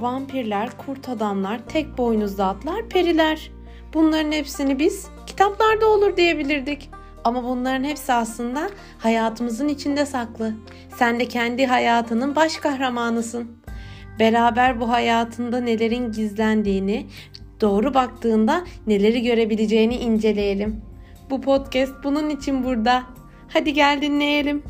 vampirler, kurt adamlar, tek boynuzlu atlar, periler. Bunların hepsini biz kitaplarda olur diyebilirdik. Ama bunların hepsi aslında hayatımızın içinde saklı. Sen de kendi hayatının baş kahramanısın. Beraber bu hayatında nelerin gizlendiğini, doğru baktığında neleri görebileceğini inceleyelim. Bu podcast bunun için burada. Hadi gel dinleyelim.